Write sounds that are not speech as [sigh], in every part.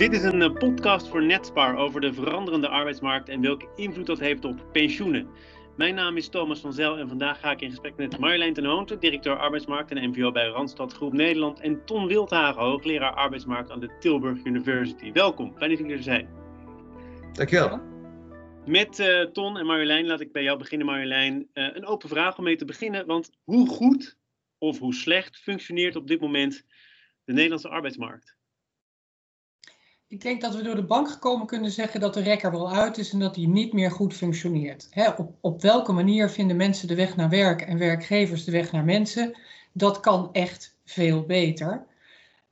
Dit is een eh, podcast voor Netspar over de veranderende arbeidsmarkt en welke invloed dat heeft op pensioenen. Mijn naam is Thomas van Zel en vandaag ga ik in gesprek met Marjolein ten Hoonte, directeur arbeidsmarkt en MVO bij Randstad Groep Nederland en Ton Wildhagen, hoogleraar arbeidsmarkt aan de Tilburg University. Welkom, fijn dat jullie er zijn. Dankjewel. Met uh, Ton en Marjolein laat ik bij jou beginnen, Marjolein. Uh, een open vraag om mee te beginnen, want hoe goed of hoe slecht functioneert op dit moment de Nederlandse arbeidsmarkt? Ik denk dat we door de bank gekomen kunnen zeggen dat de rek er wel uit is en dat die niet meer goed functioneert. op, op welke manier vinden mensen de weg naar werk en werkgevers de weg naar mensen? Dat kan echt veel beter.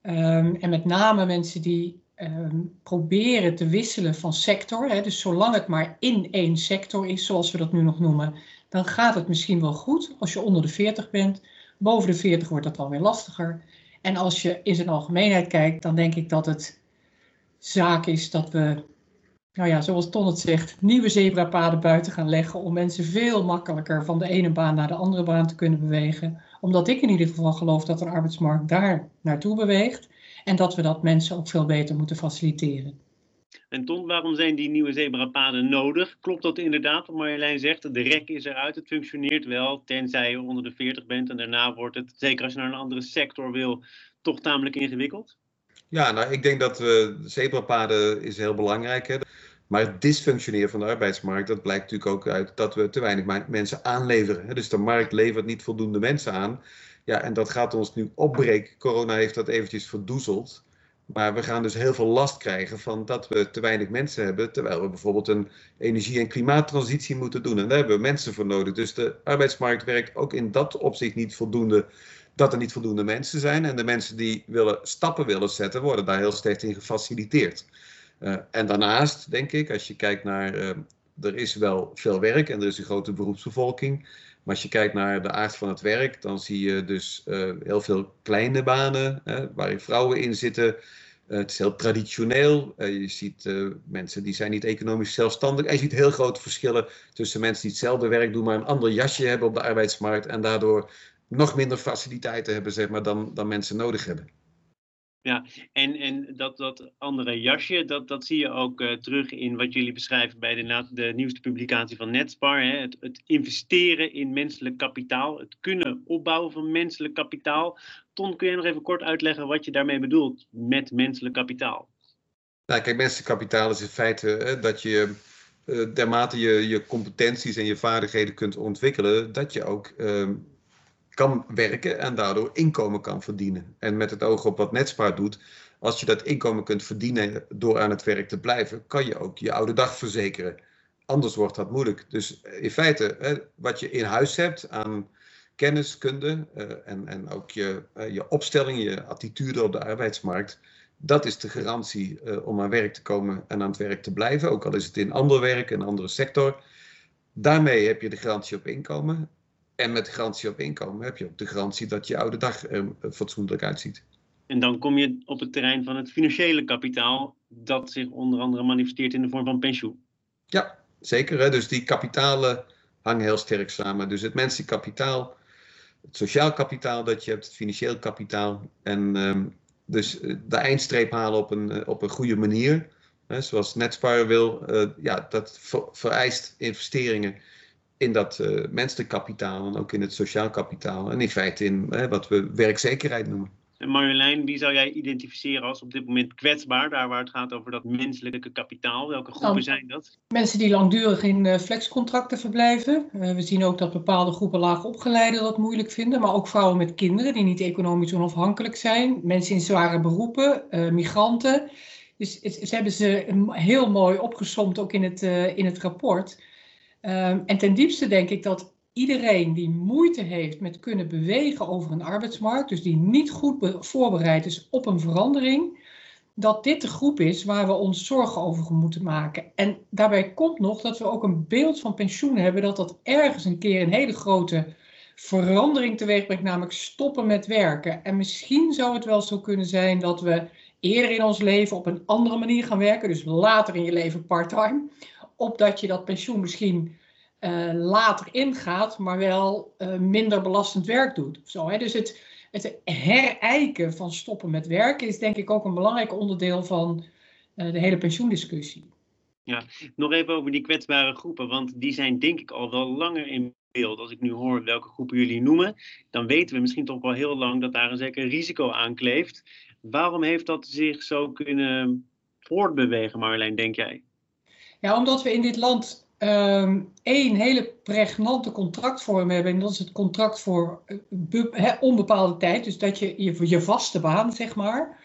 Um, en met name mensen die um, proberen te wisselen van sector. Dus zolang het maar in één sector is, zoals we dat nu nog noemen, dan gaat het misschien wel goed als je onder de 40 bent. Boven de 40 wordt dat wel weer lastiger. En als je in zijn algemeenheid kijkt, dan denk ik dat het zaak is dat we, nou ja, zoals Ton het zegt, nieuwe zebrapaden buiten gaan leggen om mensen veel makkelijker van de ene baan naar de andere baan te kunnen bewegen. Omdat ik in ieder geval geloof dat de arbeidsmarkt daar naartoe beweegt en dat we dat mensen ook veel beter moeten faciliteren. En Ton, waarom zijn die nieuwe zebrapaden nodig? Klopt dat inderdaad, wat Marjolein zegt? De rek is eruit, het functioneert wel, tenzij je onder de 40 bent. En daarna wordt het, zeker als je naar een andere sector wil, toch tamelijk ingewikkeld? Ja, nou, ik denk dat we zebrapaden is heel belangrijk. Hè. Maar het dysfunctioneren van de arbeidsmarkt, dat blijkt natuurlijk ook uit dat we te weinig mensen aanleveren. Hè. Dus de markt levert niet voldoende mensen aan. Ja, en dat gaat ons nu opbreken. Corona heeft dat eventjes verdoezeld. Maar we gaan dus heel veel last krijgen van dat we te weinig mensen hebben, terwijl we bijvoorbeeld een energie- en klimaattransitie moeten doen. En daar hebben we mensen voor nodig. Dus de arbeidsmarkt werkt ook in dat opzicht niet voldoende, dat er niet voldoende mensen zijn. En de mensen die willen, stappen willen zetten, worden daar heel sterk in gefaciliteerd. Uh, en daarnaast, denk ik, als je kijkt naar, uh, er is wel veel werk en er is een grote beroepsbevolking. Maar als je kijkt naar de aard van het werk, dan zie je dus uh, heel veel kleine banen waarin vrouwen in zitten. Het is heel traditioneel. Je ziet mensen die zijn niet economisch zelfstandig. En je ziet heel grote verschillen tussen mensen die hetzelfde werk doen, maar een ander jasje hebben op de arbeidsmarkt. En daardoor nog minder faciliteiten hebben zeg maar, dan, dan mensen nodig hebben. Ja, en, en dat, dat andere jasje, dat, dat zie je ook uh, terug in wat jullie beschrijven bij de, de nieuwste publicatie van Netspar. Hè? Het, het, investeren in menselijk kapitaal, het kunnen opbouwen van menselijk kapitaal. Ton, kun jij nog even kort uitleggen wat je daarmee bedoelt met menselijk kapitaal? Nou, kijk, menselijk kapitaal is in feite hè, dat je uh, dermate je, je competenties en je vaardigheden kunt ontwikkelen, dat je ook. Uh, kan werken en daardoor inkomen kan verdienen. En met het oog op wat Netspaar doet, als je dat inkomen kunt verdienen door aan het werk te blijven, kan je ook je oude dag verzekeren. Anders wordt dat moeilijk. Dus in feite, wat je in huis hebt aan kennis, kunde eh, en, en ook je, eh, je opstelling, je attitude op de arbeidsmarkt, dat is de garantie eh, om aan werk te komen en aan het werk te blijven, ook al is het in ander werk, een andere sector. Daarmee heb je de garantie op inkomen. En met garantie op inkomen heb je ook de garantie dat je oude dag er fatsoenlijk uitziet. En dan kom je op het terrein van het financiële kapitaal, dat zich onder andere manifesteert in de vorm van pensioen. Ja, zeker. Hè? Dus die kapitalen hangen heel sterk samen. Dus het menselijk kapitaal, het sociaal kapitaal dat je hebt, het financieel kapitaal. En um, dus eh, de eindstreep halen op een, eh, op een goede manier. Hè? Zoals Netspar wil, uh, ja, dat vereist investeringen in dat uh, menselijk kapitaal en ook in het sociaal kapitaal. En in feite in hè, wat we werkzekerheid noemen. En Marjolein, wie zou jij identificeren als op dit moment kwetsbaar, daar waar het gaat over dat menselijke kapitaal? Welke groepen nou, zijn dat? Mensen die langdurig in uh, flexcontracten verblijven. Uh, we zien ook dat bepaalde groepen laag opgeleiden dat moeilijk vinden, maar ook vrouwen met kinderen die niet economisch onafhankelijk zijn. Mensen in zware beroepen, migranten. Dus het, ze hebben ze heel mooi opgesomd ook in het, in het rapport. Um, en ten diepste denk ik dat iedereen die moeite heeft met kunnen bewegen over een arbeidsmarkt, dus die niet goed voorbereid is op een verandering, dat dit de groep is waar we ons zorgen over moeten maken. En daarbij komt nog dat we ook een beeld van pensioen hebben dat dat ergens een keer een hele grote verandering teweeg brengt, namelijk stoppen met werken. En misschien zou het wel zo kunnen zijn dat we eerder in ons leven op een andere manier gaan werken, dus later in je leven parttime opdat je dat pensioen misschien uh, later ingaat, maar wel uh, minder belastend werk doet. Hè? Dus het, het herijken van stoppen met werken is denk ik ook een belangrijk onderdeel van de hele pensioendiscussie. Ja, nog even over die kwetsbare groepen, want die zijn denk ik al wel langer in beeld. Als ik nu hoor welke groepen jullie noemen, dan weten we misschien toch wel heel lang dat daar een zeker risico aan kleeft. Waarom heeft dat zich zo kunnen voortbewegen, Marjolein, denk jij? Ja, omdat we in dit land um, één hele pregnante contractvorm hebben. En dat is het contract voor uh, onbepaalde tijd. Dus dat je je, vaste baan, zeg maar.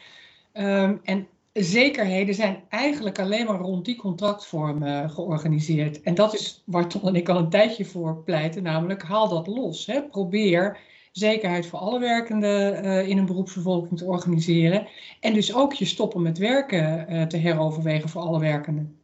Um, en zekerheden zijn eigenlijk alleen maar rond die contractvorm uh, georganiseerd. En dat is waar Ton en ik al een tijdje voor pleiten, namelijk haal dat los. Probeer zekerheid voor alle werkenden uh, in een beroepsbevolking te organiseren. En dus ook je stoppen met werken te heroverwegen voor alle werkenden.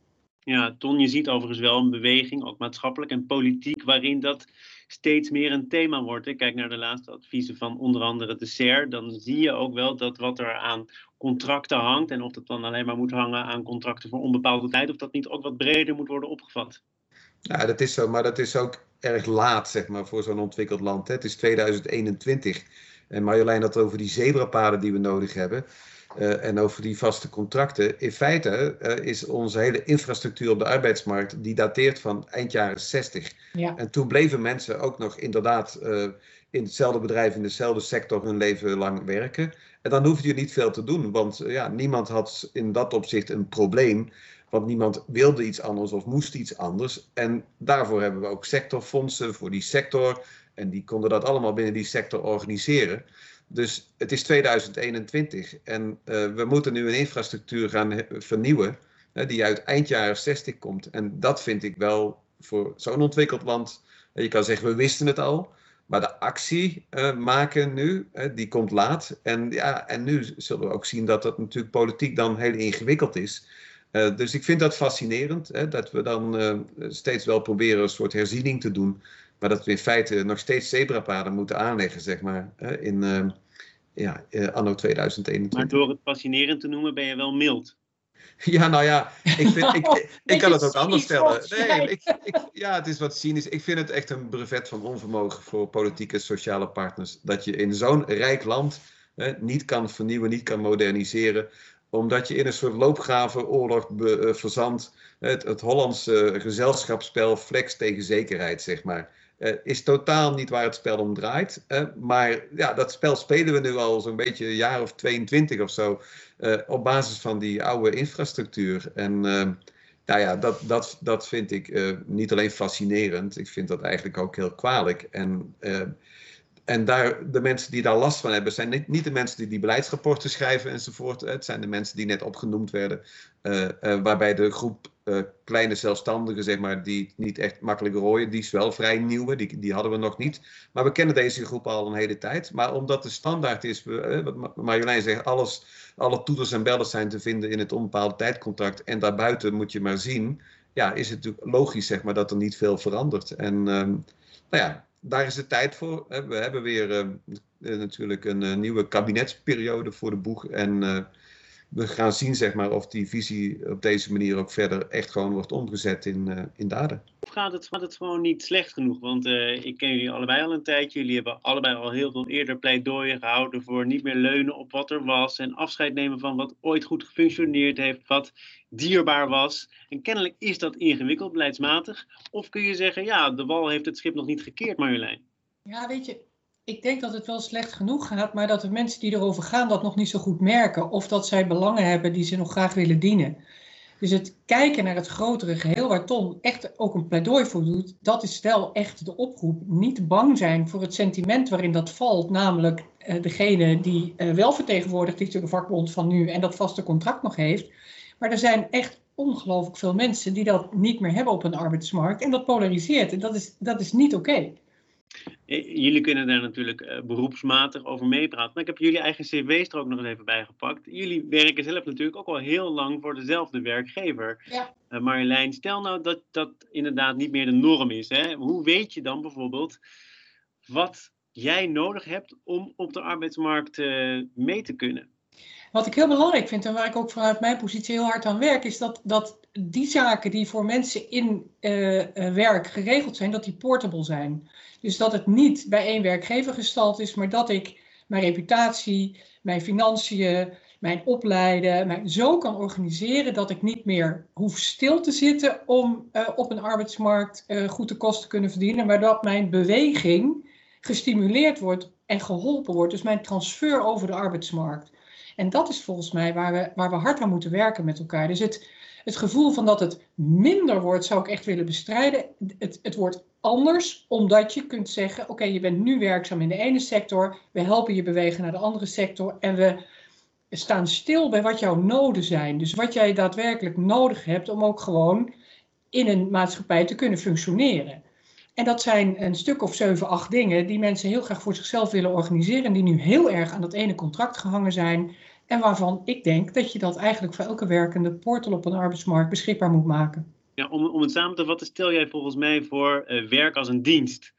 Ja, Ton, je ziet overigens wel een beweging, ook maatschappelijk en politiek, waarin dat steeds meer een thema wordt. Ik kijk naar de laatste adviezen van onder andere de SER. Dan zie je ook wel dat wat er aan contracten hangt, en of dat dan alleen maar moet hangen aan contracten voor onbepaalde tijd, of dat niet ook wat breder moet worden opgevat. Ja, dat is zo, maar dat is ook erg laat, zeg maar, voor zo'n ontwikkeld land. Het is 2021. En Marjolein had over die zebrapaden die we nodig hebben. Uh, en over die vaste contracten. In feite uh, is onze hele infrastructuur op de arbeidsmarkt, die dateert van eind jaren 60. Ja. En toen bleven mensen ook nog inderdaad uh, in hetzelfde bedrijf, in dezelfde sector hun leven lang werken. En dan hoefde je niet veel te doen, want ja, niemand had in dat opzicht een probleem. Want niemand wilde iets anders of moest iets anders. En daarvoor hebben we ook sectorfondsen voor die sector. En die konden dat allemaal binnen die sector organiseren. Dus het is 2021 en uh, we moeten nu een infrastructuur gaan vernieuwen die uit eind jaren 60 komt. En dat vind ik wel voor zo'n ontwikkeld land. Je kan zeggen, we wisten het al. Maar de actie uh, maken nu, die komt laat. En, ja, en nu zullen we ook zien dat dat natuurlijk politiek dan heel ingewikkeld is. Uh, dus ik vind dat fascinerend, hè, dat we dan steeds wel proberen een soort herziening te doen. Maar dat we in feite nog steeds zebrapaden moeten aanleggen, zeg maar, in ja, anno 2021. Maar door het fascinerend te noemen ben je wel mild. [laughs] Ja, nou ja, ik, vind, ik, ik, ik kan het ook anders stellen. Nee, ik, ik, ja, het is wat cynisch. Ik vind het echt een brevet van onvermogen voor politieke sociale partners. Dat je in zo'n rijk land hè, niet kan vernieuwen, niet kan moderniseren omdat je in een soort loopgravenoorlog be, verzandt. Het, het Hollandse gezelschapsspel flex tegen zekerheid, zeg maar. Uh, is totaal niet waar het spel om draait. Uh, maar ja, dat spel spelen we nu al zo'n beetje een jaar of 22 of zo. Uh, op basis van die oude infrastructuur. En nou ja, dat, dat, dat vind ik niet alleen fascinerend. Ik vind dat eigenlijk ook heel kwalijk. En en daar, de mensen die daar last van hebben, zijn niet, de mensen die die beleidsrapporten schrijven enzovoort. Het zijn de mensen die net opgenoemd werden. Uh, uh, waarbij de groep uh, kleine zelfstandigen, zeg maar, die niet echt makkelijk rooien, die is wel vrij nieuw. Die, die hadden we nog niet. Maar we kennen deze groep al een hele tijd. Maar omdat de standaard is, wat Marjolein zegt, alles, alle toeters en bellen zijn te vinden in het onbepaalde tijdcontract. En daarbuiten moet je maar zien. Ja, is het natuurlijk logisch, zeg maar, dat er niet veel verandert. En um, nou ja, daar is de tijd voor. We hebben weer uh, natuurlijk een uh, nieuwe kabinetsperiode voor de boeg. En uh, we gaan zien zeg maar, of die visie op deze manier ook verder echt gewoon wordt omgezet in, in daden. Of gaat het, gaat het gewoon niet slecht genoeg? Want ik ken jullie allebei al een tijdje. Jullie hebben allebei al heel veel eerder pleidooien gehouden voor niet meer leunen op wat er was. En afscheid nemen van wat ooit goed gefunctioneerd heeft. Wat dierbaar was. En kennelijk is dat ingewikkeld, beleidsmatig. Of kun je zeggen, ja, de wal heeft het schip nog niet gekeerd, Marjolein? Ja, weet je, ik denk dat het wel slecht genoeg gaat, maar dat de mensen die erover gaan dat nog niet zo goed merken. Of dat zij belangen hebben die ze nog graag willen dienen. Dus het kijken naar het grotere geheel, waar Tom echt ook een pleidooi voor doet, dat is wel echt de oproep. Niet bang zijn voor het sentiment waarin dat valt, namelijk uh, degene die uh, wel vertegenwoordigd is door de vakbond van nu en dat vaste contract nog heeft. Maar er zijn echt ongelooflijk veel mensen die dat niet meer hebben op een arbeidsmarkt. En dat polariseert. En dat is, dat is niet oké. Eh, jullie kunnen daar natuurlijk uh, beroepsmatig over meepraten. Maar ik heb jullie eigen cv's er ook nog eens even bij gepakt. Jullie werken zelf natuurlijk ook al heel lang voor dezelfde werkgever. Ja. Uh, Marjolein, stel nou dat dat inderdaad niet meer de norm is. Hè? Hoe weet je dan bijvoorbeeld wat jij nodig hebt om op de arbeidsmarkt mee te kunnen? Wat ik heel belangrijk vind en waar ik ook vanuit mijn positie heel hard aan werk, is dat, dat die zaken die voor mensen in uh, werk geregeld zijn, dat die portable zijn. Dus dat het niet bij één werkgever gestald is, maar dat ik mijn reputatie, mijn financiën, mijn opleiden, mijn zo kan organiseren dat ik niet meer hoef stil te zitten om uh, op een arbeidsmarkt goed de kosten te kunnen verdienen, maar dat mijn beweging gestimuleerd wordt en geholpen wordt. Dus mijn transfer over de arbeidsmarkt. En dat is volgens mij waar we, waar we hard aan moeten werken met elkaar. Dus het, het gevoel van dat het minder wordt, zou ik echt willen bestrijden. Het, het wordt anders, omdat je kunt zeggen: oké, je bent nu werkzaam in de ene sector, we helpen je bewegen naar de andere sector en we staan stil bij wat jouw noden zijn. Dus wat jij daadwerkelijk nodig hebt om ook gewoon in een maatschappij te kunnen functioneren. En dat zijn een stuk of zeven, acht dingen die mensen heel graag voor zichzelf willen organiseren. En die nu heel erg aan dat ene contract gehangen zijn. En waarvan ik denk dat je dat eigenlijk voor elke werkende portal op een arbeidsmarkt beschikbaar moet maken. Ja, om, om het samen te vatten, stel jij volgens mij voor uh, werk als een dienst.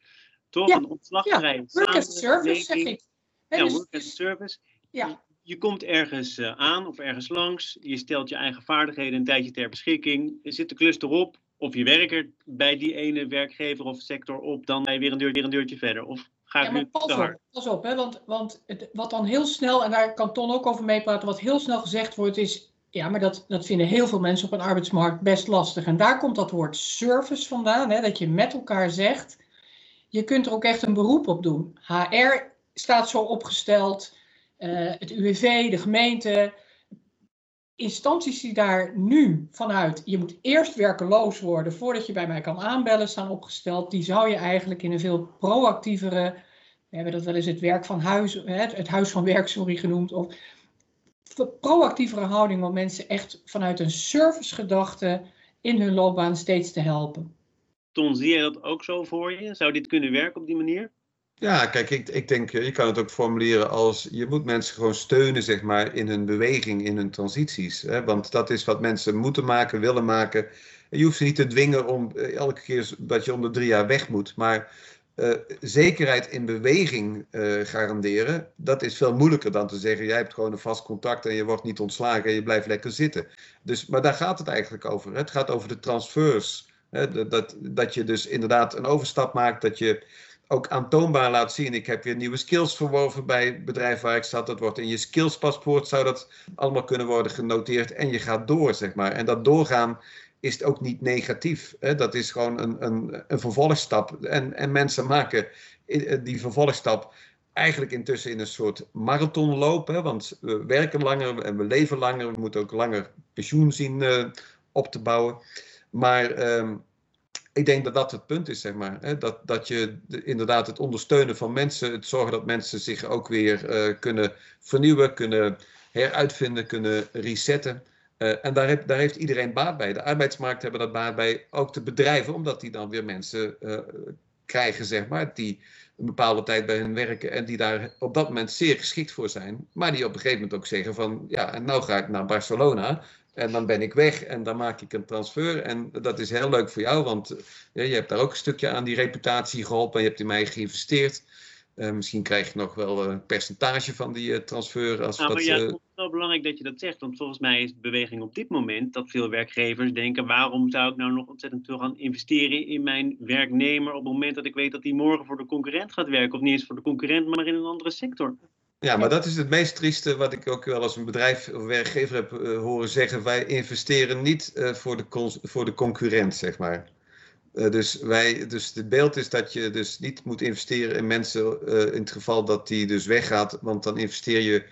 Toch? Ja, een ontslagvrij. Ja, work as service, zeg ik. Ja, dus, work as service. Ja. Je komt ergens uh, aan of ergens langs. Je stelt je eigen vaardigheden een tijdje ter beschikking. Er zit de klus erop. Of je werkt bij die ene werkgever of sector op, dan ga je weer een, deur, weer een deurtje verder. Of ja, maar nu pas op, pas op hè, want, want het, wat dan heel snel, en daar kan Ton ook over meepraten, wat heel snel gezegd wordt is, ja, maar dat, dat vinden heel veel mensen op een arbeidsmarkt best lastig. En daar komt dat woord service vandaan, hè, dat je met elkaar zegt, je kunt er ook echt een beroep op doen. HR staat zo opgesteld, uh, het UWV, de gemeente, instanties die daar nu vanuit, je moet eerst werkeloos worden voordat je bij mij kan aanbellen, staan opgesteld. Die zou je eigenlijk in een veel proactievere, we hebben dat wel eens het werk van huis, het huis van werk, sorry, genoemd, of proactievere houding om mensen echt vanuit een servicegedachte in hun loopbaan steeds te helpen. Ton, zie jij dat ook zo voor je? Zou dit kunnen werken op die manier? Ja, kijk, ik, ik denk, je kan het ook formuleren als je moet mensen gewoon steunen, zeg maar, in hun beweging, in hun transities. Hè? Want dat is wat mensen moeten maken, willen maken. Je hoeft ze niet te dwingen om elke keer dat je om de drie jaar weg moet. Maar uh, zekerheid in beweging garanderen, dat is veel moeilijker dan te zeggen, jij hebt gewoon een vast contact en je wordt niet ontslagen en je blijft lekker zitten. Dus, maar daar gaat het eigenlijk over. Het gaat over de transfers. Hè? Dat, dat je dus inderdaad een overstap maakt, dat je ook aantoonbaar laat zien. Ik heb weer nieuwe skills verworven bij het bedrijf waar ik zat. Dat wordt in je skillspaspoort zou dat allemaal kunnen worden genoteerd. En je gaat door, zeg maar. En dat doorgaan is ook niet negatief. Hè? Dat is gewoon een, een, een vervolgstap. En, en mensen maken die vervolgstap eigenlijk intussen in een soort marathon lopen. Want we werken langer en we leven langer. We moeten ook langer pensioen zien uh, op te bouwen. Maar... Um, ik denk dat dat het punt is, zeg maar. Hè? Dat, dat je de, inderdaad het ondersteunen van mensen, het zorgen dat mensen zich ook weer uh, kunnen vernieuwen, kunnen heruitvinden, kunnen resetten. Uh, en daar, daar, heeft iedereen baat bij. De arbeidsmarkt hebben dat baat bij, ook de bedrijven, omdat die dan weer mensen uh, krijgen, zeg maar, die een bepaalde tijd bij hen werken en die daar op dat moment zeer geschikt voor zijn. Maar die op een gegeven moment ook zeggen van, ja, en nou ga ik naar Barcelona en dan ben ik weg en dan maak ik een transfer. En dat is heel leuk voor jou, want ja, je hebt daar ook een stukje aan die reputatie geholpen. En je hebt in mij geïnvesteerd. Uh, misschien krijg je nog wel een percentage van die uh, transfer. Als nou, dat, ja, uh... het is wel belangrijk dat je dat zegt. Want volgens mij is de beweging op dit moment dat veel werkgevers denken: waarom zou ik nou nog ontzettend veel gaan investeren in mijn werknemer op het moment dat ik weet dat hij morgen voor de concurrent gaat werken? Of niet eens voor de concurrent, maar in een andere sector. Ja, maar dat is het meest trieste wat ik ook wel als een bedrijf of werkgever heb uh, horen zeggen. Wij investeren niet uh, voor, de voor de concurrent, zeg maar. Uh, dus, wij, dus het beeld is dat je dus niet moet investeren in mensen in het geval dat die dus weggaat. Want dan investeer je,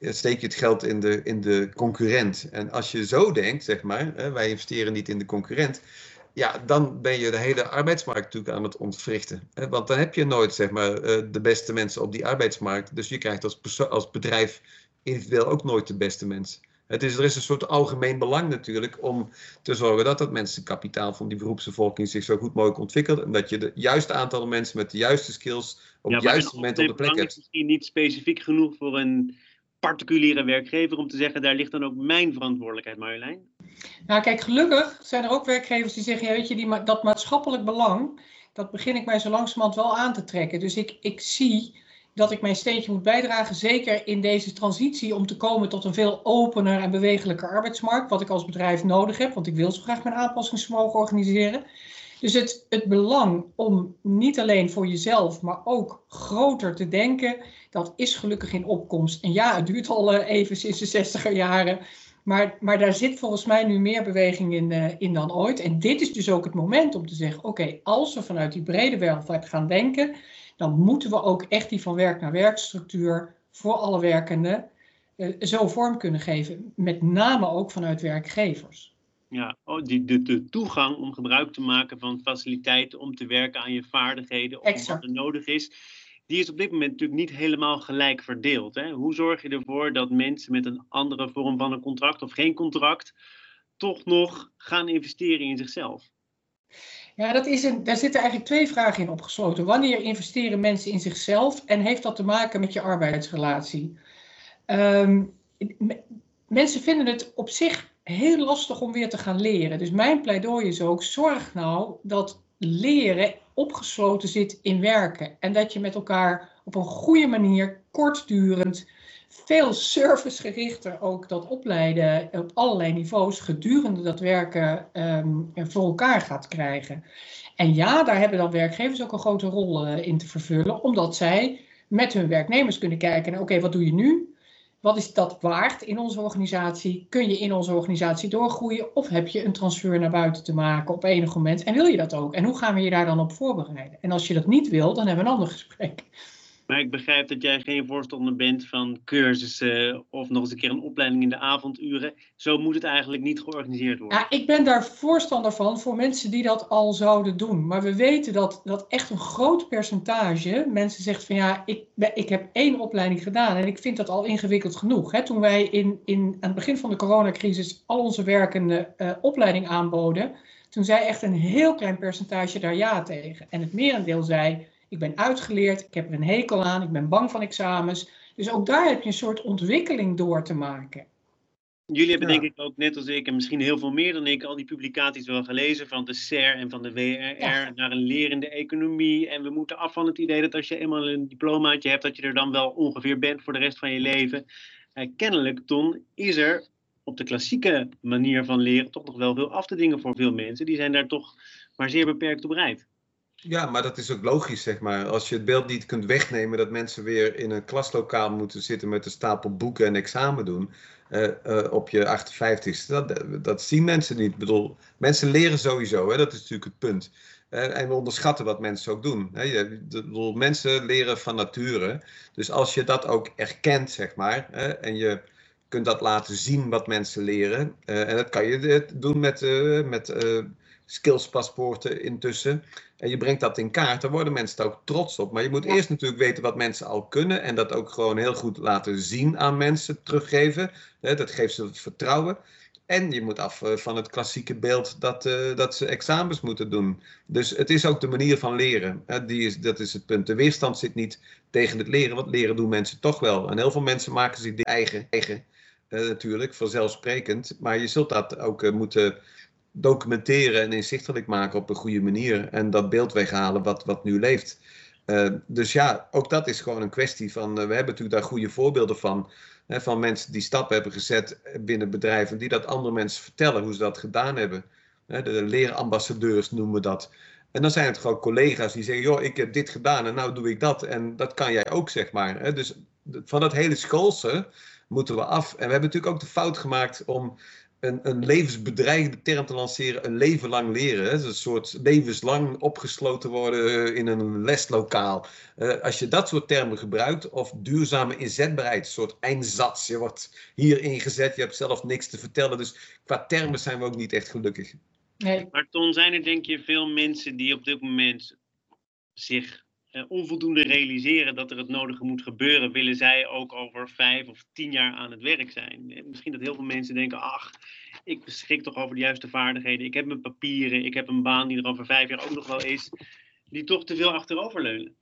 steek je het geld in de, in de concurrent. En als je zo denkt, zeg maar, wij investeren niet in de concurrent ja, dan ben je de hele arbeidsmarkt natuurlijk aan het ontwrichten. Want dan heb je nooit zeg maar, de beste mensen op die arbeidsmarkt. Dus je krijgt als, als bedrijf individueel ook nooit de beste mensen. Het is, er is een soort algemeen belang natuurlijk om te zorgen dat het mensenkapitaal van die beroepsbevolking zich zo goed mogelijk ontwikkelt. En dat je de juiste aantal mensen met de juiste skills op ja, het juiste moment op de plek hebt. is misschien niet specifiek genoeg voor een particuliere werkgever om te zeggen, daar ligt dan ook mijn verantwoordelijkheid, Marjolein? Nou, kijk, gelukkig zijn er ook werkgevers die zeggen, weet je, die, dat maatschappelijk belang, dat begin ik mij zo langzamerhand wel aan te trekken. Dus ik, ik zie dat ik mijn steentje moet bijdragen, zeker in deze transitie, om te komen tot een veel opener en bewegelijker arbeidsmarkt, wat ik als bedrijf nodig heb, want ik wil zo graag mijn aanpassingsvermogen organiseren. Dus het, het belang om niet alleen voor jezelf, maar ook groter te denken, dat is gelukkig in opkomst. En ja, het duurt al uh, even sinds de 60 jaren. Maar, maar daar zit volgens mij nu meer beweging in, uh, in dan ooit. En dit is dus ook het moment om te zeggen: oké, als we vanuit die brede welvaart gaan denken, dan moeten we ook echt die van werk naar werkstructuur voor alle werkenden uh, zo vorm kunnen geven. Met name ook vanuit werkgevers. Ja, oh, die, de, de toegang om gebruik te maken van faciliteiten om te werken aan je vaardigheden of wat er nodig is, die is op dit moment natuurlijk niet helemaal gelijk verdeeld. Hè? Hoe zorg je ervoor dat mensen met een andere vorm van een contract of geen contract toch nog gaan investeren in zichzelf? Ja, dat is een, daar zitten eigenlijk twee vragen in opgesloten. Wanneer investeren mensen in zichzelf en heeft dat te maken met je arbeidsrelatie? Um, mensen vinden het op zich heel lastig om weer te gaan leren. Dus mijn pleidooi is ook: zorg nou dat leren opgesloten zit in werken. En dat je met elkaar op een goede manier, kortdurend, veel servicegerichter ook dat opleiden op allerlei niveaus gedurende dat werken um, voor elkaar gaat krijgen. En ja, daar hebben dan werkgevers ook een grote rol uh, in te vervullen, omdat zij met hun werknemers kunnen kijken oké, wat doe je nu? Wat is dat waard in onze organisatie? Kun je in onze organisatie doorgroeien? Of heb je een transfer naar buiten te maken op enig moment? En wil je dat ook? En hoe gaan we je daar dan op voorbereiden? En als je dat niet wil, dan hebben we een ander gesprek. Maar ik begrijp dat jij geen voorstander bent van cursussen of nog eens een keer een opleiding in de avonduren. Zo moet het eigenlijk niet georganiseerd worden. Ja, ik ben daar voorstander van voor mensen die dat al zouden doen. Maar we weten dat, dat echt een groot percentage mensen zegt van ja, ik, ik heb één opleiding gedaan en ik vind dat al ingewikkeld genoeg. Toen wij in, in, aan het begin van de coronacrisis al onze werkende uh, opleiding aanboden, toen zei echt een heel klein percentage daar ja tegen. En het merendeel zei ik ben uitgeleerd, ik heb er een hekel aan, ik ben bang van examens. Dus ook daar heb je een soort ontwikkeling door te maken. Jullie hebben denk ik ook net als ik, en misschien heel veel meer dan ik, al die publicaties wel gelezen van de SER en van de WRR naar een lerende economie. En we moeten af van het idee dat als je eenmaal een diplomaatje hebt, dat je er dan wel ongeveer bent voor de rest van je leven. Uh, kennelijk, Ton, is er op de klassieke manier van leren toch nog wel veel af te dingen voor veel mensen. Die zijn daar toch maar zeer beperkt op bereid. Ja, maar dat is ook logisch, zeg maar. Als je het beeld niet kunt wegnemen dat mensen weer in een klaslokaal moeten zitten met een stapel boeken en examen doen uh, uh, op je 58ste, dat, dat zien mensen niet. Ik bedoel, mensen leren sowieso, hè? dat is natuurlijk het punt. Uh, en we onderschatten wat mensen ook doen. Hè? Je, bedoel, mensen leren van nature. Dus als je dat ook erkent, zeg maar, hè, en je kunt dat laten zien wat mensen leren, en dat kan je doen met, met skillspaspoorten intussen. En je brengt dat in kaart, dan worden mensen er ook trots op. Maar je moet eerst natuurlijk weten wat mensen al kunnen en dat ook gewoon heel goed laten zien aan mensen, teruggeven. Dat geeft ze vertrouwen. En je moet af eh, van het klassieke beeld dat, uh, dat ze examens moeten doen. Dus het is ook de manier van leren. Die is, dat is het punt. De weerstand zit niet tegen het leren, want leren doen mensen toch wel. En heel veel mensen maken zich eigen, eigen uh, natuurlijk, vanzelfsprekend. Maar je zult dat ook moeten documenteren en inzichtelijk maken op een goede manier. En dat beeld weghalen wat, wat nu leeft. Uh, dus ja, ook dat is gewoon een kwestie van. Uh, we hebben natuurlijk daar goede voorbeelden van. Hè, van mensen die stappen hebben gezet binnen bedrijven. die dat andere mensen vertellen hoe ze dat gedaan hebben. De leerambassadeurs noemen we dat. En dan zijn het gewoon collega's die zeggen: joh, ik heb dit gedaan en nou doe ik dat. En dat kan jij ook, zeg maar. Hè. Dus van dat hele schoolse moeten we af. En we hebben natuurlijk ook de fout gemaakt om een, een levensbedreigende term te lanceren, een leven lang leren. Hè? een soort levenslang opgesloten worden eh, in een leslokaal. Uh, als je dat soort termen gebruikt, of duurzame inzetbaarheid, een soort eindzats. Je wordt hier ingezet, je hebt zelf niks te vertellen. Dus qua termen zijn we ook niet echt gelukkig. Nee. Maar Ton, zijn er denk je veel mensen die op dit moment zich onvoldoende realiseren dat er het nodige moet gebeuren, willen zij ook over vijf of tien jaar aan het werk zijn. Misschien dat heel veel mensen denken, ach, ik beschik toch over de juiste vaardigheden, ik heb mijn papieren, ik heb een baan die er over vijf jaar ook nog wel is, die toch te veel achteroverleunen.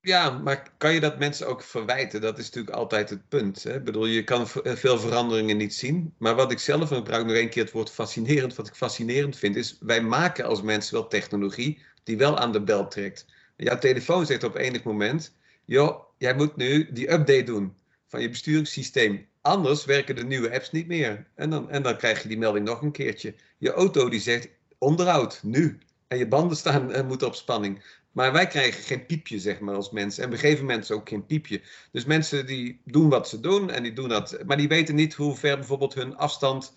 Ja, maar kan je dat mensen ook verwijten? Dat is natuurlijk altijd het punt. Hè? Bedoel, je kan eh, veel veranderingen niet zien. Maar wat ik zelf, en ik gebruik nog één keer het woord fascinerend, wat ik fascinerend vind, is wij maken als mensen wel technologie die wel aan de bel trekt. Jouw telefoon zegt op enig moment: joh, jij moet nu die update doen van je besturingssysteem. Anders werken de nieuwe apps niet meer. En dan, en dan krijg je die melding nog een keertje. Je auto die zegt onderhoud, nu. en je banden staan, moeten op spanning. Maar wij krijgen geen piepje, zeg maar, als mensen. En we geven mensen ook geen piepje. Dus mensen die doen wat ze doen en die doen dat. Maar die weten niet hoe ver bijvoorbeeld hun afstand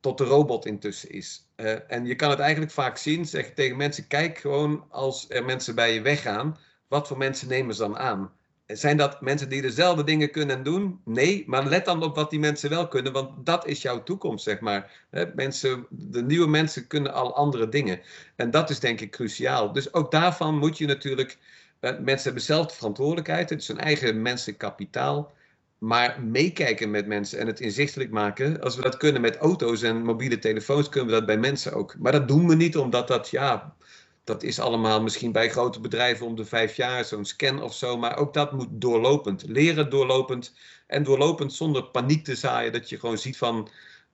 tot de robot intussen is. Uh, en je kan het eigenlijk vaak zien, zeg tegen mensen, kijk gewoon als er mensen bij je weggaan, wat voor mensen nemen ze dan aan? Zijn dat mensen die dezelfde dingen kunnen doen? Nee, maar let dan op wat die mensen wel kunnen, want dat is jouw toekomst, zeg maar. Mensen, de nieuwe mensen kunnen al andere dingen. En dat is denk ik cruciaal. Dus ook daarvan moet je natuurlijk. Eh, mensen hebben zelf de verantwoordelijkheid, het is hun eigen menselijk kapitaal. Maar meekijken met mensen en het inzichtelijk maken. Als we dat kunnen met auto's en mobiele telefoons, kunnen we dat bij mensen ook. Maar dat doen we niet omdat dat, ja, dat is allemaal misschien bij grote bedrijven om de vijf jaar, zo'n scan of zo. Maar ook dat moet doorlopend. Leren doorlopend. En doorlopend zonder paniek te zaaien. Dat je gewoon ziet van.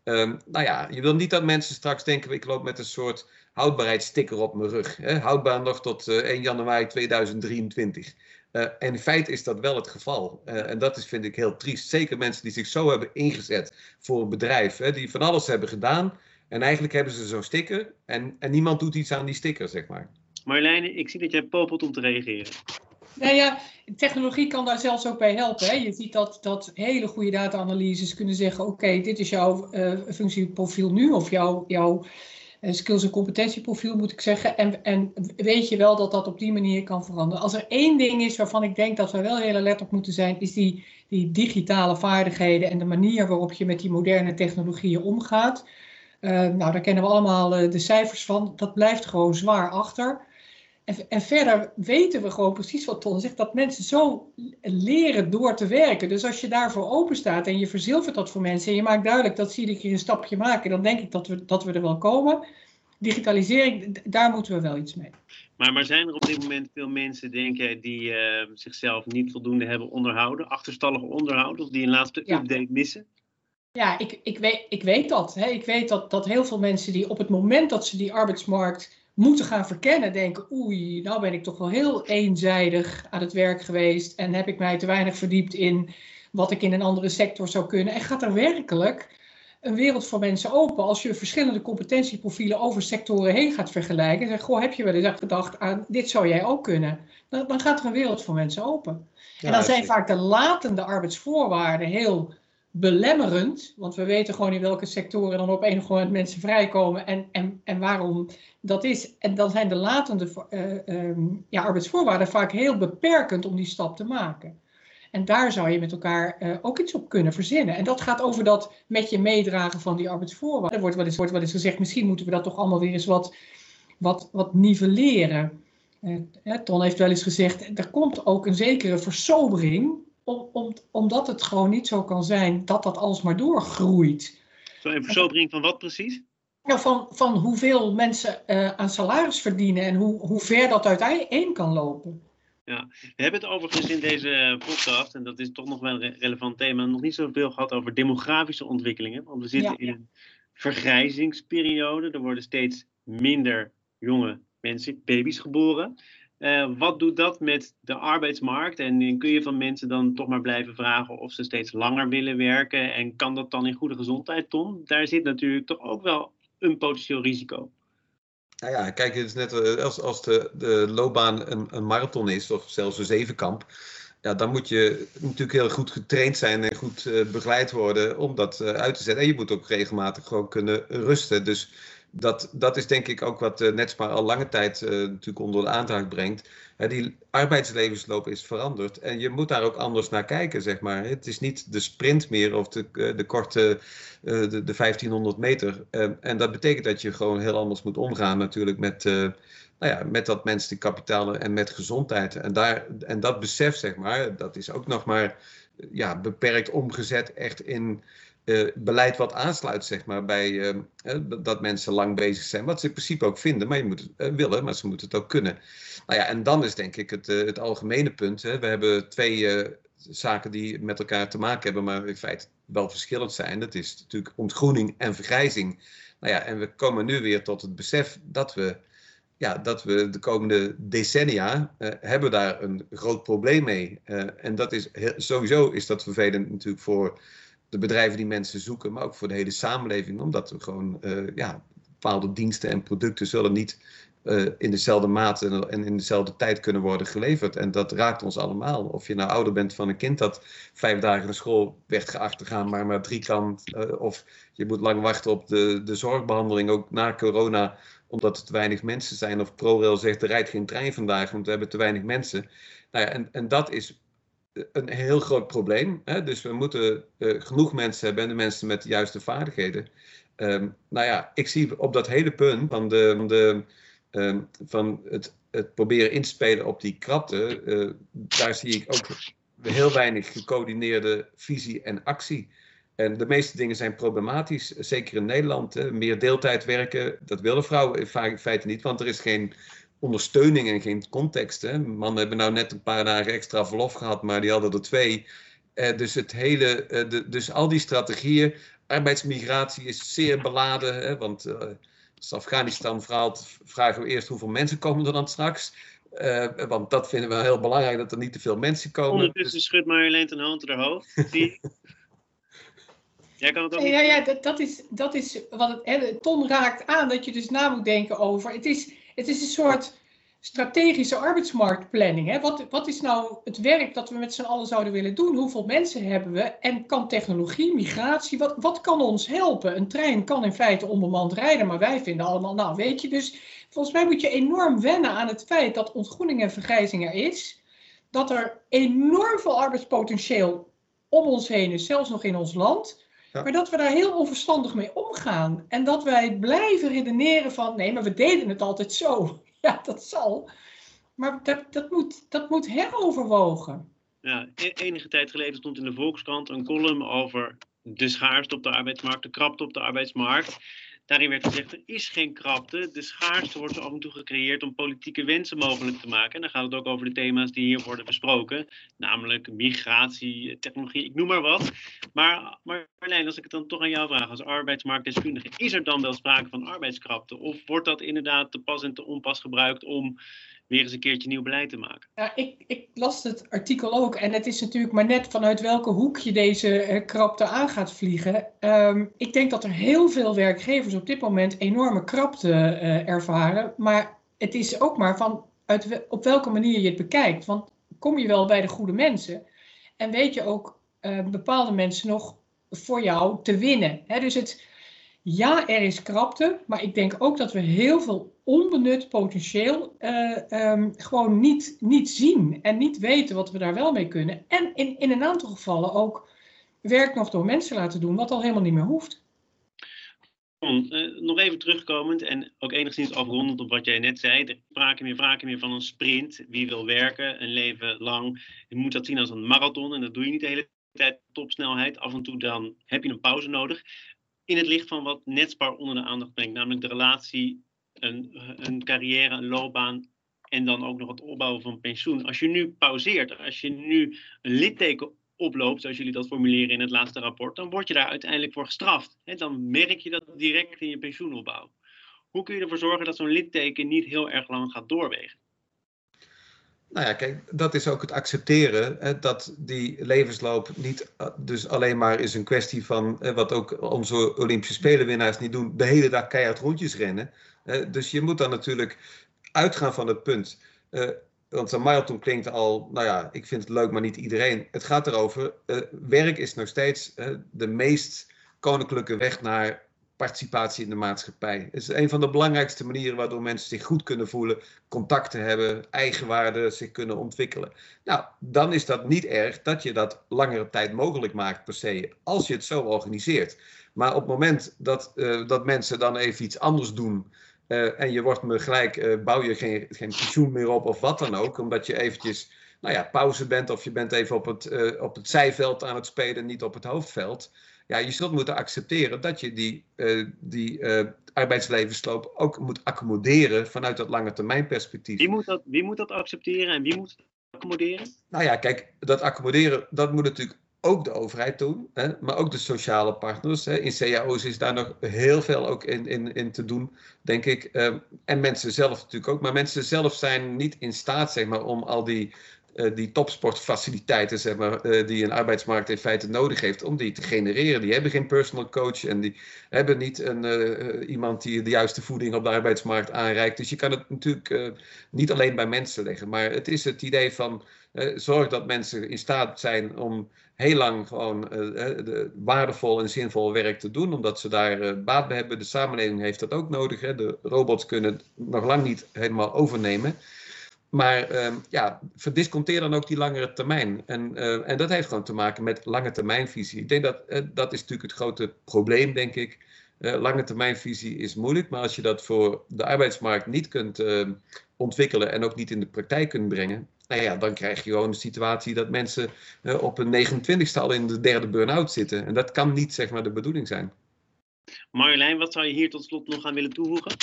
Um, nou ja, je wil niet dat mensen straks denken: ik loop met een soort houdbaarheidssticker op mijn rug. Hè? Houdbaar nog tot uh, eh, 1 januari 2023. Uh, eh, en in feite is dat wel het geval. Uh, en dat is, vind ik heel triest. Zeker mensen die zich zo hebben ingezet voor een bedrijf, hè, die van alles hebben gedaan. En eigenlijk hebben ze zo'n sticker en, en niemand doet iets aan die sticker, zeg maar. Marjoleine, ik zie dat jij popelt om te reageren. Nou ja, technologie kan daar zelfs ook bij helpen. Hè. Je ziet dat, dat hele goede data-analyses kunnen zeggen: oké, dit is jouw uh, functieprofiel nu, of jouw, jouw skills- en competentieprofiel, moet ik zeggen. En, en weet je wel dat dat op die manier kan veranderen. Als er één ding is waarvan ik denk dat we wel heel alert op moeten zijn, is die, die digitale vaardigheden en de manier waarop je met die moderne technologieën omgaat. Uh, nou, daar kennen we allemaal uh, de cijfers van. Dat blijft gewoon zwaar achter. En, en, verder weten we gewoon precies wat Ton zegt, dat mensen zo leren door te werken. Dus als je daarvoor open staat en je verzilvert dat voor mensen en je maakt duidelijk dat zie ik hier een stapje maken, dan denk ik dat we, dat we er wel komen. Digitalisering, daar moeten we wel iets mee. Maar, maar zijn er op dit moment veel mensen, denk jij, die uh, zichzelf niet voldoende hebben onderhouden, achterstallig onderhouden, of die een laatste ja. update missen? Ja, ik, ik, weet, ik weet dat. Hè. Ik weet dat, dat heel veel mensen die op het moment dat ze die arbeidsmarkt moeten gaan verkennen, denken: oei, nou ben ik toch wel heel eenzijdig aan het werk geweest en heb ik mij te weinig verdiept in wat ik in een andere sector zou kunnen. En gaat er werkelijk een wereld voor mensen open als je verschillende competentieprofielen over sectoren heen gaat vergelijken. En zegt: Goh, heb je wel eens gedacht aan dit zou jij ook kunnen? Dan, dan gaat er een wereld voor mensen open. en dan zijn vaak de latende arbeidsvoorwaarden heel belemmerend, want we weten gewoon in welke sectoren dan op enig moment mensen vrijkomen en, en, en waarom dat is. En dan zijn de latende uh, ja, arbeidsvoorwaarden vaak heel beperkend om die stap te maken. En daar zou je met elkaar uh, ook iets op kunnen verzinnen. En dat gaat over dat met je meedragen van die arbeidsvoorwaarden. Er wordt wel eens, wordt wel eens gezegd, misschien moeten we dat toch allemaal weer eens wat, wat, wat nivelleren. Uh, Ton heeft wel eens gezegd, er komt ook een zekere versobering om, om, omdat het gewoon niet zo kan zijn dat dat alsmaar doorgroeit. Zo, een van wat precies? Ja, van, van hoeveel mensen uh, aan salaris verdienen en hoe, hoe ver dat uiteen kan lopen. Ja, we hebben het overigens in deze podcast, en dat is toch nog wel een relevant thema, nog niet zoveel gehad over demografische ontwikkelingen. Want we zitten ja, in een vergrijzingsperiode. Er worden steeds minder jonge mensen, baby's geboren. Uh, wat doet dat met de arbeidsmarkt? En kun je van mensen dan toch maar blijven vragen of ze steeds langer willen werken? En kan dat dan in goede gezondheid, Tom? Daar zit natuurlijk toch ook wel een potentieel risico. Nou ja, kijk, het is net eh, als, als de, de loopbaan een, een marathon is, of zelfs een zevenkamp. Ja, dan moet je natuurlijk heel goed getraind zijn en goed begeleid worden om dat uit te zetten. En je moet ook regelmatig gewoon kunnen rusten. Dus dat, dat is denk ik ook wat uh, al lange tijd uh, natuurlijk onder de aandacht brengt. Die arbeidslevensloop is veranderd en je moet daar ook anders naar kijken, zeg maar. Het is niet de sprint meer of de, de korte, de, de 1500 meter. en dat betekent dat je gewoon heel anders moet omgaan natuurlijk met, nou ja, met dat menselijk kapitaal en met gezondheid. En, daar, en dat besef, zeg maar, dat is ook nog maar ja, beperkt omgezet echt in uh, beleid wat aansluit zeg maar, bij uh, dat mensen lang bezig zijn. Wat ze in principe ook vinden, maar je moet het uh, willen, maar ze moeten het ook kunnen. Nou ja, en dan is denk ik het, het algemene punt. Hè. We hebben twee zaken die met elkaar te maken hebben, maar in feite wel verschillend zijn. Dat is natuurlijk ontgroening en vergrijzing. Nou ja, en we komen nu weer tot het besef dat we, ja, dat we de komende decennia hebben daar een groot probleem mee. en dat is sowieso is dat vervelend natuurlijk voor de bedrijven die mensen zoeken, maar ook voor de hele samenleving. Omdat we gewoon, uh, ja, bepaalde diensten en producten zullen niet uh, in dezelfde mate en in dezelfde tijd kunnen worden geleverd. En dat raakt ons allemaal. Of je nou ouder bent van een kind dat vijf dagen naar school werd geacht te gaan, maar maar drie kan. Uh, of je moet lang wachten op de, de zorgbehandeling, ook na corona, omdat er te weinig mensen zijn. Of ProRail zegt er rijdt geen trein vandaag, want we hebben te weinig mensen. Nou ja, en, en dat is een heel groot probleem. Hè? Dus we moeten uh, genoeg mensen hebben en de mensen met de juiste vaardigheden. Um, nou ja, ik zie op dat hele punt van, de, de, um, van het, het, proberen in te spelen op die krapte, uh, daar zie ik ook heel weinig gecoördineerde visie en actie. En de meeste dingen zijn problematisch, zeker in Nederland. Hè. Meer deeltijd werken, dat willen vrouwen in feite niet, want er is geen ondersteuning en geen context. Hè. Mannen hebben nou net een paar dagen extra verlof gehad, maar die hadden er twee. Uh, dus, het hele, uh, de, dus al die strategieën, arbeidsmigratie is zeer beladen. Hè, want uh, als Afghanistan vraagt, vragen we eerst hoeveel mensen komen er dan straks. want dat vinden we heel belangrijk, dat er niet te veel mensen komen. Ondertussen dus... schudt Marjolein een hand haar hoofd. [laughs] Jij kan het ook ja, ja, dat, dat, is, dat is wat het, hè, Ton raakt aan, dat je dus na moet denken over. Het is, het is een soort strategische arbeidsmarktplanning. Hè? Wat, wat is nou het werk dat we met z'n allen zouden willen doen? Hoeveel mensen hebben we? En kan technologie, migratie, wat, wat kan ons helpen? Een trein kan in feite onbemand rijden, maar wij vinden allemaal, nou weet je, dus volgens mij moet je enorm wennen aan het feit dat ontgroening en vergrijzing er is. Dat er enorm veel arbeidspotentieel om ons heen is, zelfs nog in ons land. Maar dat we daar heel onverstandig mee omgaan. En dat wij blijven redeneren van nee, maar we deden het altijd zo. [laughs] Ja, dat zal. Maar dat, dat, moet, dat moet heroverwogen. Ja, e-, enige tijd geleden stond in de Volkskrant een column over de schaarste op de arbeidsmarkt, de krapte op de arbeidsmarkt. Daarin werd gezegd, er is geen krapte. De schaarste wordt af en toe gecreëerd om politieke wensen mogelijk te maken. En dan gaat het ook over de thema's die hier worden besproken. Namelijk migratie, technologie, ik noem maar wat. Maar Marlijn, als ik het dan toch aan jou vraag als arbeidsmarktdeskundige. Is er dan wel sprake van arbeidskrapte? Of wordt dat inderdaad te pas en te onpas gebruikt om weer eens een keertje nieuw beleid te maken. Ja, ik, ik las het artikel ook en het is natuurlijk maar net vanuit welke hoek je deze uh, krapte aan gaat vliegen. Um, ik denk dat er heel veel werkgevers op dit moment enorme krapte uh, ervaren, maar het is ook maar van uit, op welke manier je het bekijkt. Want kom je wel bij de goede mensen en weet je ook uh, bepaalde mensen nog voor jou te winnen. Dus het, ja, er is krapte, maar ik denk ook dat we heel veel onbenut potentieel uh, um, gewoon niet, niet zien en niet weten wat we daar wel mee kunnen. En in, in een aantal gevallen ook werk nog door mensen laten doen, wat al helemaal niet meer hoeft. Uh, nog even terugkomend en ook enigszins afrondend op wat jij net zei. Er spraken meer, vragen meer van een sprint. Wie wil werken een leven lang? Je moet dat zien als een marathon en dat doe je niet de hele tijd topsnelheid. Af en toe dan heb je een pauze nodig in het licht van wat Netspar onder de aandacht brengt, namelijk de relatie, een, een carrière, een loopbaan en dan ook nog het opbouwen van pensioen. Als je nu pauzeert, als je nu een litteken oploopt, zoals jullie dat formuleren in het laatste rapport, dan word je daar uiteindelijk voor gestraft. dan merk je dat direct in je pensioenopbouw. Hoe kun je ervoor zorgen dat zo'n litteken niet heel erg lang gaat doorwegen? Nou ja, kijk, dat is ook het accepteren hè, dat die levensloop niet eh, dus alleen maar is een kwestie van, hè, wat ook onze Olympische Spelenwinnaars niet doen, de hele dag keihard rondjes rennen. dus je moet dan natuurlijk uitgaan van het punt. Uh, want een marathon klinkt al, nou ja, ik vind het leuk, maar niet iedereen. Het gaat erover, werk is nog steeds de meest koninklijke weg naar participatie in de maatschappij. Het is een van de belangrijkste manieren waardoor mensen zich goed kunnen voelen, contacten hebben, eigenwaarde zich kunnen ontwikkelen. Nou, dan is dat niet erg dat je dat langere tijd mogelijk maakt per se, als je het zo organiseert. Maar op het moment dat, uh, dat mensen dan even iets anders doen. Uh, en je wordt me gelijk, uh, bouw je geen, geen pensioen meer op of wat dan ook, omdat je eventjes nou ja, pauze bent of je bent even op het, op het zijveld aan het spelen, niet op het hoofdveld ja, je zult moeten accepteren dat je die, uh, die uh, arbeidslevensloop ook moet accommoderen vanuit dat lange termijn perspectief. Wie moet dat, wie moet dat accepteren en wie moet het accommoderen? Nou ja, kijk, dat accommoderen, dat moet natuurlijk ook de overheid doen, hè, maar ook de sociale partners. Hè. In cao's is daar nog heel veel ook in, in, in te doen, denk ik. Um, en mensen zelf natuurlijk ook. Maar mensen zelf zijn niet in staat zeg maar, om al die die topsportfaciliteiten, zeg maar, die een arbeidsmarkt in feite nodig heeft, om die te genereren. Die hebben geen personal coach en die hebben niet een, iemand die de juiste voeding op de arbeidsmarkt aanreikt. Dus je kan het natuurlijk niet alleen bij mensen leggen, maar het is het idee van zorg dat mensen in staat zijn om heel lang gewoon uh, waardevol en zinvol werk te doen, omdat ze daar baat bij hebben. De samenleving heeft dat ook nodig. Hè. De robots kunnen nog lang niet helemaal overnemen. Maar uh, ja, verdisconteer dan ook die langere termijn. En, en dat heeft gewoon te maken met lange termijnvisie. Ik denk dat dat is natuurlijk het grote probleem, denk ik. lange termijnvisie is moeilijk, maar als je dat voor de arbeidsmarkt niet kunt ontwikkelen en ook niet in de praktijk kunt brengen, nou ja, dan krijg je gewoon de situatie dat mensen op een 29ste al in de derde burn-out zitten. En dat kan niet zeg maar de bedoeling zijn. Marjolein, wat zou je hier tot slot nog aan willen toevoegen?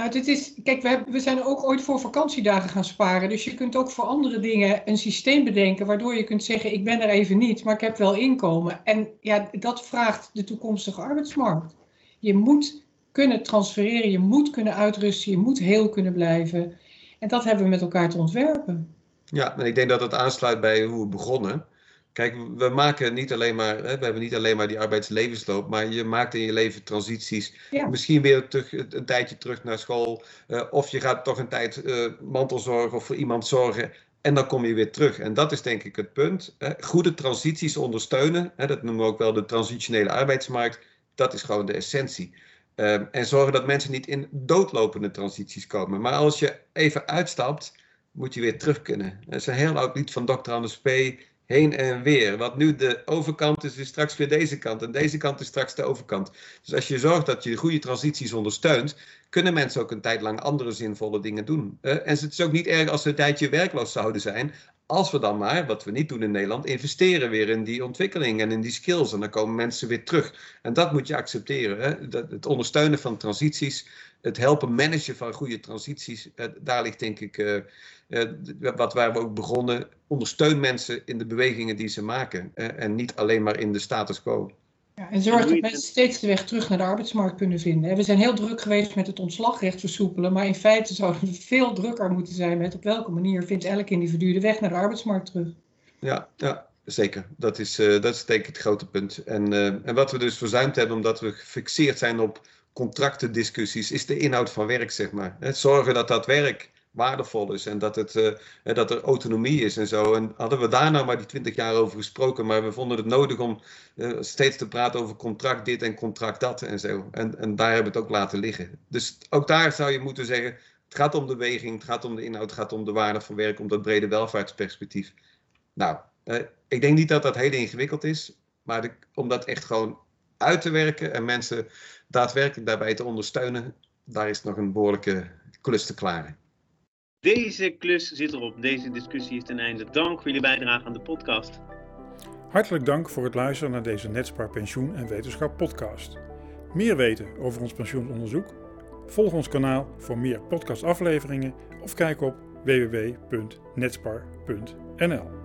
Nou, dit is, kijk, we, we zijn ook ooit voor vakantiedagen gaan sparen. Dus je kunt ook voor andere dingen een systeem bedenken waardoor je kunt zeggen: Ik ben er even niet, maar ik heb wel inkomen. En ja, dat vraagt de toekomstige arbeidsmarkt. Je moet kunnen transfereren, je moet kunnen uitrusten, je moet heel kunnen blijven. En dat hebben we met elkaar te ontwerpen. Ja, en ik denk dat het aansluit bij hoe we begonnen. Kijk, we maken niet alleen maar, hè, we hebben niet alleen maar die arbeidslevensloop, maar je maakt in je leven transities. Misschien weer terug, een tijdje terug naar school. Uh, of je gaat toch een tijd uh, mantelzorgen of voor iemand zorgen. En dan kom je weer terug. En dat is denk ik het punt. Hè. Goede transities ondersteunen. Hè, dat noemen we ook wel de transitionele arbeidsmarkt. Dat is gewoon de essentie. Ehm, en zorgen dat mensen niet in doodlopende transities komen. Maar als je even uitstapt, moet je weer terug kunnen. Dat is een heel oud lied van Dr. Anders P. Heen en weer. Wat nu de overkant is, is straks weer deze kant. En deze kant is straks de overkant. Dus als je zorgt dat je goede transities ondersteunt, kunnen mensen ook een tijd lang andere zinvolle dingen doen. en het is ook niet erg als ze een tijdje werkloos zouden zijn, als we dan maar, wat we niet doen in Nederland, investeren weer in die ontwikkeling en in die skills. En dan komen mensen weer terug. En dat moet je accepteren. Hè? Het ondersteunen van transities, het helpen managen van goede transities, eh, daar ligt denk ik uh, uh, wat waar we ook begonnen. Ondersteun mensen in de bewegingen die ze maken en niet alleen maar in de status quo. Ja, en zorg dat mensen steeds de weg terug naar de arbeidsmarkt kunnen vinden. We zijn heel druk geweest met het ontslagrecht versoepelen, maar in feite zouden we veel drukker moeten zijn met op welke manier vindt elk individu de weg naar de arbeidsmarkt terug. Ja, ja zeker. Dat is, uh, dat is denk ik het grote punt. En, uh, en wat we dus verzuimd hebben, omdat we gefixeerd zijn op contractendiscussies, is de inhoud van werk, zeg maar. Zorgen dat dat werk waardevol is en dat, het, uh, dat er autonomie is en zo. En hadden we daar nou maar die twintig jaar over gesproken, maar we vonden het nodig om uh, steeds te praten over contract dit en contract dat en zo. En, en daar hebben we het ook laten liggen. Dus ook daar zou je moeten zeggen, het gaat om de weging, het gaat om de inhoud, het gaat om de waarde van werk, om dat brede welvaartsperspectief. Nou, uh, ik denk niet dat dat heel ingewikkeld is, maar de, om dat echt gewoon uit te werken en mensen daadwerkelijk daarbij te ondersteunen, daar is nog een behoorlijke klus te klaren. Deze klus zit erop. Deze discussie is ten einde. Dank voor jullie bijdrage aan de podcast. Hartelijk dank voor het luisteren naar deze Netspar Pensioen en Wetenschap podcast. Meer weten over ons pensioenonderzoek? Volg ons kanaal voor meer podcastafleveringen of kijk op www.netspar.nl.